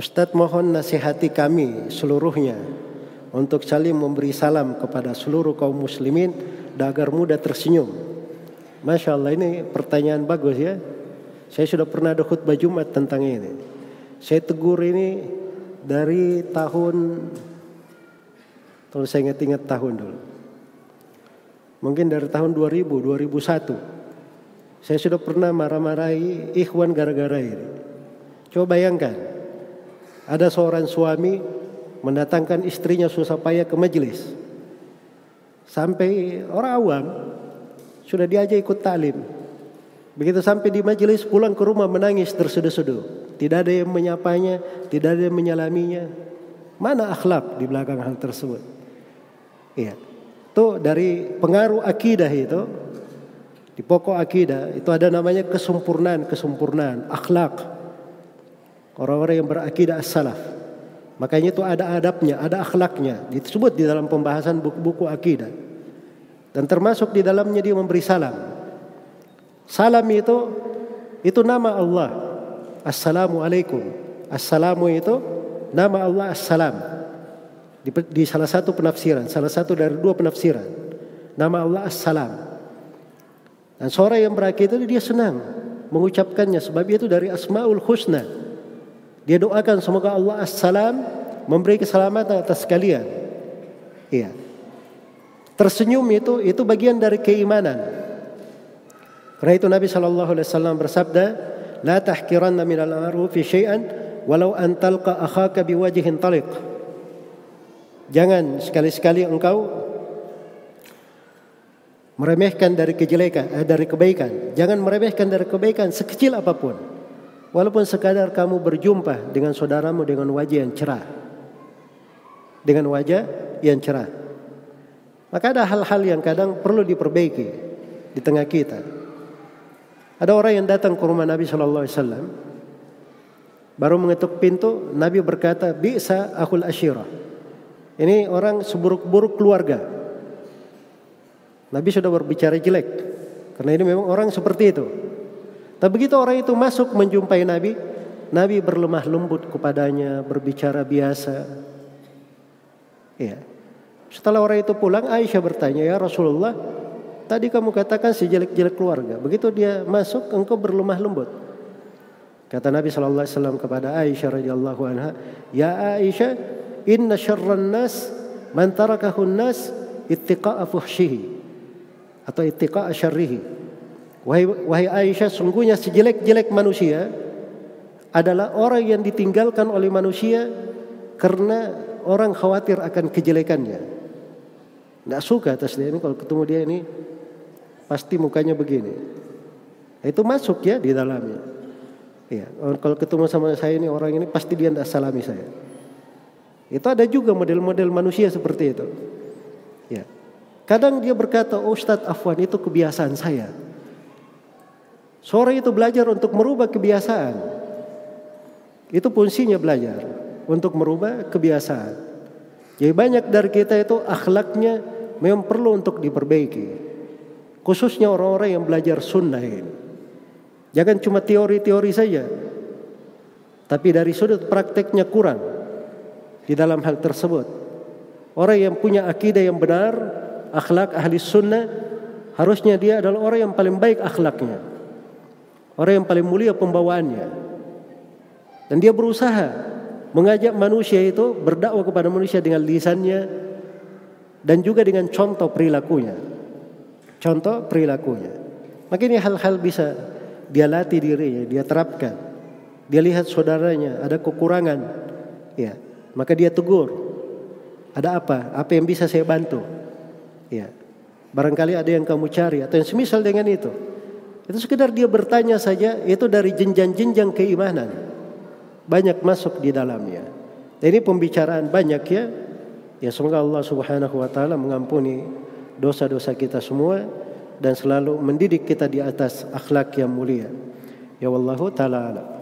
Ustadz mohon nasihati kami seluruhnya untuk saling memberi salam kepada seluruh kaum muslimin agar mudah tersenyum. Masya Allah ini pertanyaan bagus ya. Saya sudah pernah ada khutbah Jumat tentang ini. Saya tegur ini dari tahun kalau saya ingat-ingat tahun dulu. Mungkin dari tahun 2000, 2001. Saya sudah pernah marah-marahi ikhwan gara-gara ini. Coba bayangkan. Ada seorang suami mendatangkan istrinya susah payah ke majelis. Sampai orang awam sudah diajak ikut talim. Begitu sampai di majelis pulang ke rumah menangis terseduh-seduh. Tidak ada yang menyapanya, tidak ada yang menyalaminya. Mana akhlak di belakang hal tersebut? Iya. Itu dari pengaruh akidah itu di pokok akidah itu ada namanya kesempurnaan, kesempurnaan akhlak. Orang-orang yang berakidah as-salaf. Makanya itu ada adabnya, ada akhlaknya. Disebut di dalam pembahasan buku-buku akidah. Dan termasuk di dalamnya dia memberi salam. Salam itu itu nama Allah. Assalamualaikum. Assalamu itu nama Allah Assalam. Di, di salah satu penafsiran, salah satu dari dua penafsiran. Nama Allah Assalam. Dan seorang yang berakid itu dia senang mengucapkannya sebab itu dari Asmaul Husna. Dia doakan semoga Allah Assalam memberi keselamatan atas kalian. Iya. Tersenyum itu itu bagian dari keimanan. Karena itu Nabi Shallallahu Alaihi Wasallam bersabda, "La tahkiranna min al-ma'rufi syai'an walau an talqa akhaka biwajhin taliq." Jangan sekali-sekali engkau meremehkan dari kejelekan, eh, dari kebaikan. Jangan meremehkan dari kebaikan sekecil apa pun. Walaupun sekadar kamu berjumpa dengan saudaramu dengan wajah yang cerah. Dengan wajah yang cerah. Maka ada hal-hal yang kadang perlu diperbaiki di tengah kita. Ada orang yang datang ke rumah Nabi Shallallahu Alaihi Wasallam, baru mengetuk pintu, Nabi berkata, bisa akul ashirah. Ini orang seburuk-buruk keluarga. Nabi sudah berbicara jelek, karena ini memang orang seperti itu. Tapi begitu orang itu masuk menjumpai Nabi, Nabi berlemah lembut kepadanya, berbicara biasa. Ya, setelah orang itu pulang, Aisyah bertanya, "Ya Rasulullah, tadi kamu katakan si jelek-jelek keluarga. Begitu dia masuk, engkau berlemah lembut." Kata Nabi wasallam kepada Aisyah radhiyallahu anha, "Ya Aisyah, inna syarran nas man tarakahu nas ittiqa'a fuhshihi atau ittiqa'a syarrihi." Wahai, wahai Aisyah, sungguhnya sejelek-jelek manusia adalah orang yang ditinggalkan oleh manusia karena orang khawatir akan kejelekannya. Nggak suka atas dia ini kalau ketemu dia ini pasti mukanya begini. Itu masuk ya di dalamnya. Ya, kalau ketemu sama saya ini orang ini pasti dia tidak salami saya. Itu ada juga model-model manusia seperti itu. Ya. Kadang dia berkata, oh, Ustadz Afwan itu kebiasaan saya. Seorang itu belajar untuk merubah kebiasaan. Itu fungsinya belajar untuk merubah kebiasaan. Jadi banyak dari kita itu akhlaknya memang perlu untuk diperbaiki. Khususnya orang-orang yang belajar sunnah ini. Jangan cuma teori-teori saja. Tapi dari sudut prakteknya kurang di dalam hal tersebut. Orang yang punya akidah yang benar, akhlak ahli sunnah, harusnya dia adalah orang yang paling baik akhlaknya. Orang yang paling mulia pembawaannya. Dan dia berusaha mengajak manusia itu berdakwah kepada manusia dengan lisannya, dan juga dengan contoh perilakunya. Contoh perilakunya. Makanya hal-hal bisa dia latih dirinya, dia terapkan. Dia lihat saudaranya ada kekurangan, ya, maka dia tegur. Ada apa? Apa yang bisa saya bantu? Ya. Barangkali ada yang kamu cari atau yang semisal dengan itu. Itu sekedar dia bertanya saja, itu dari jenjang-jenjang keimanan. Banyak masuk di dalamnya. Ini pembicaraan banyak ya, Ya semoga Allah Subhanahu wa taala mengampuni dosa-dosa kita semua dan selalu mendidik kita di atas akhlak yang mulia. Ya wallahu taala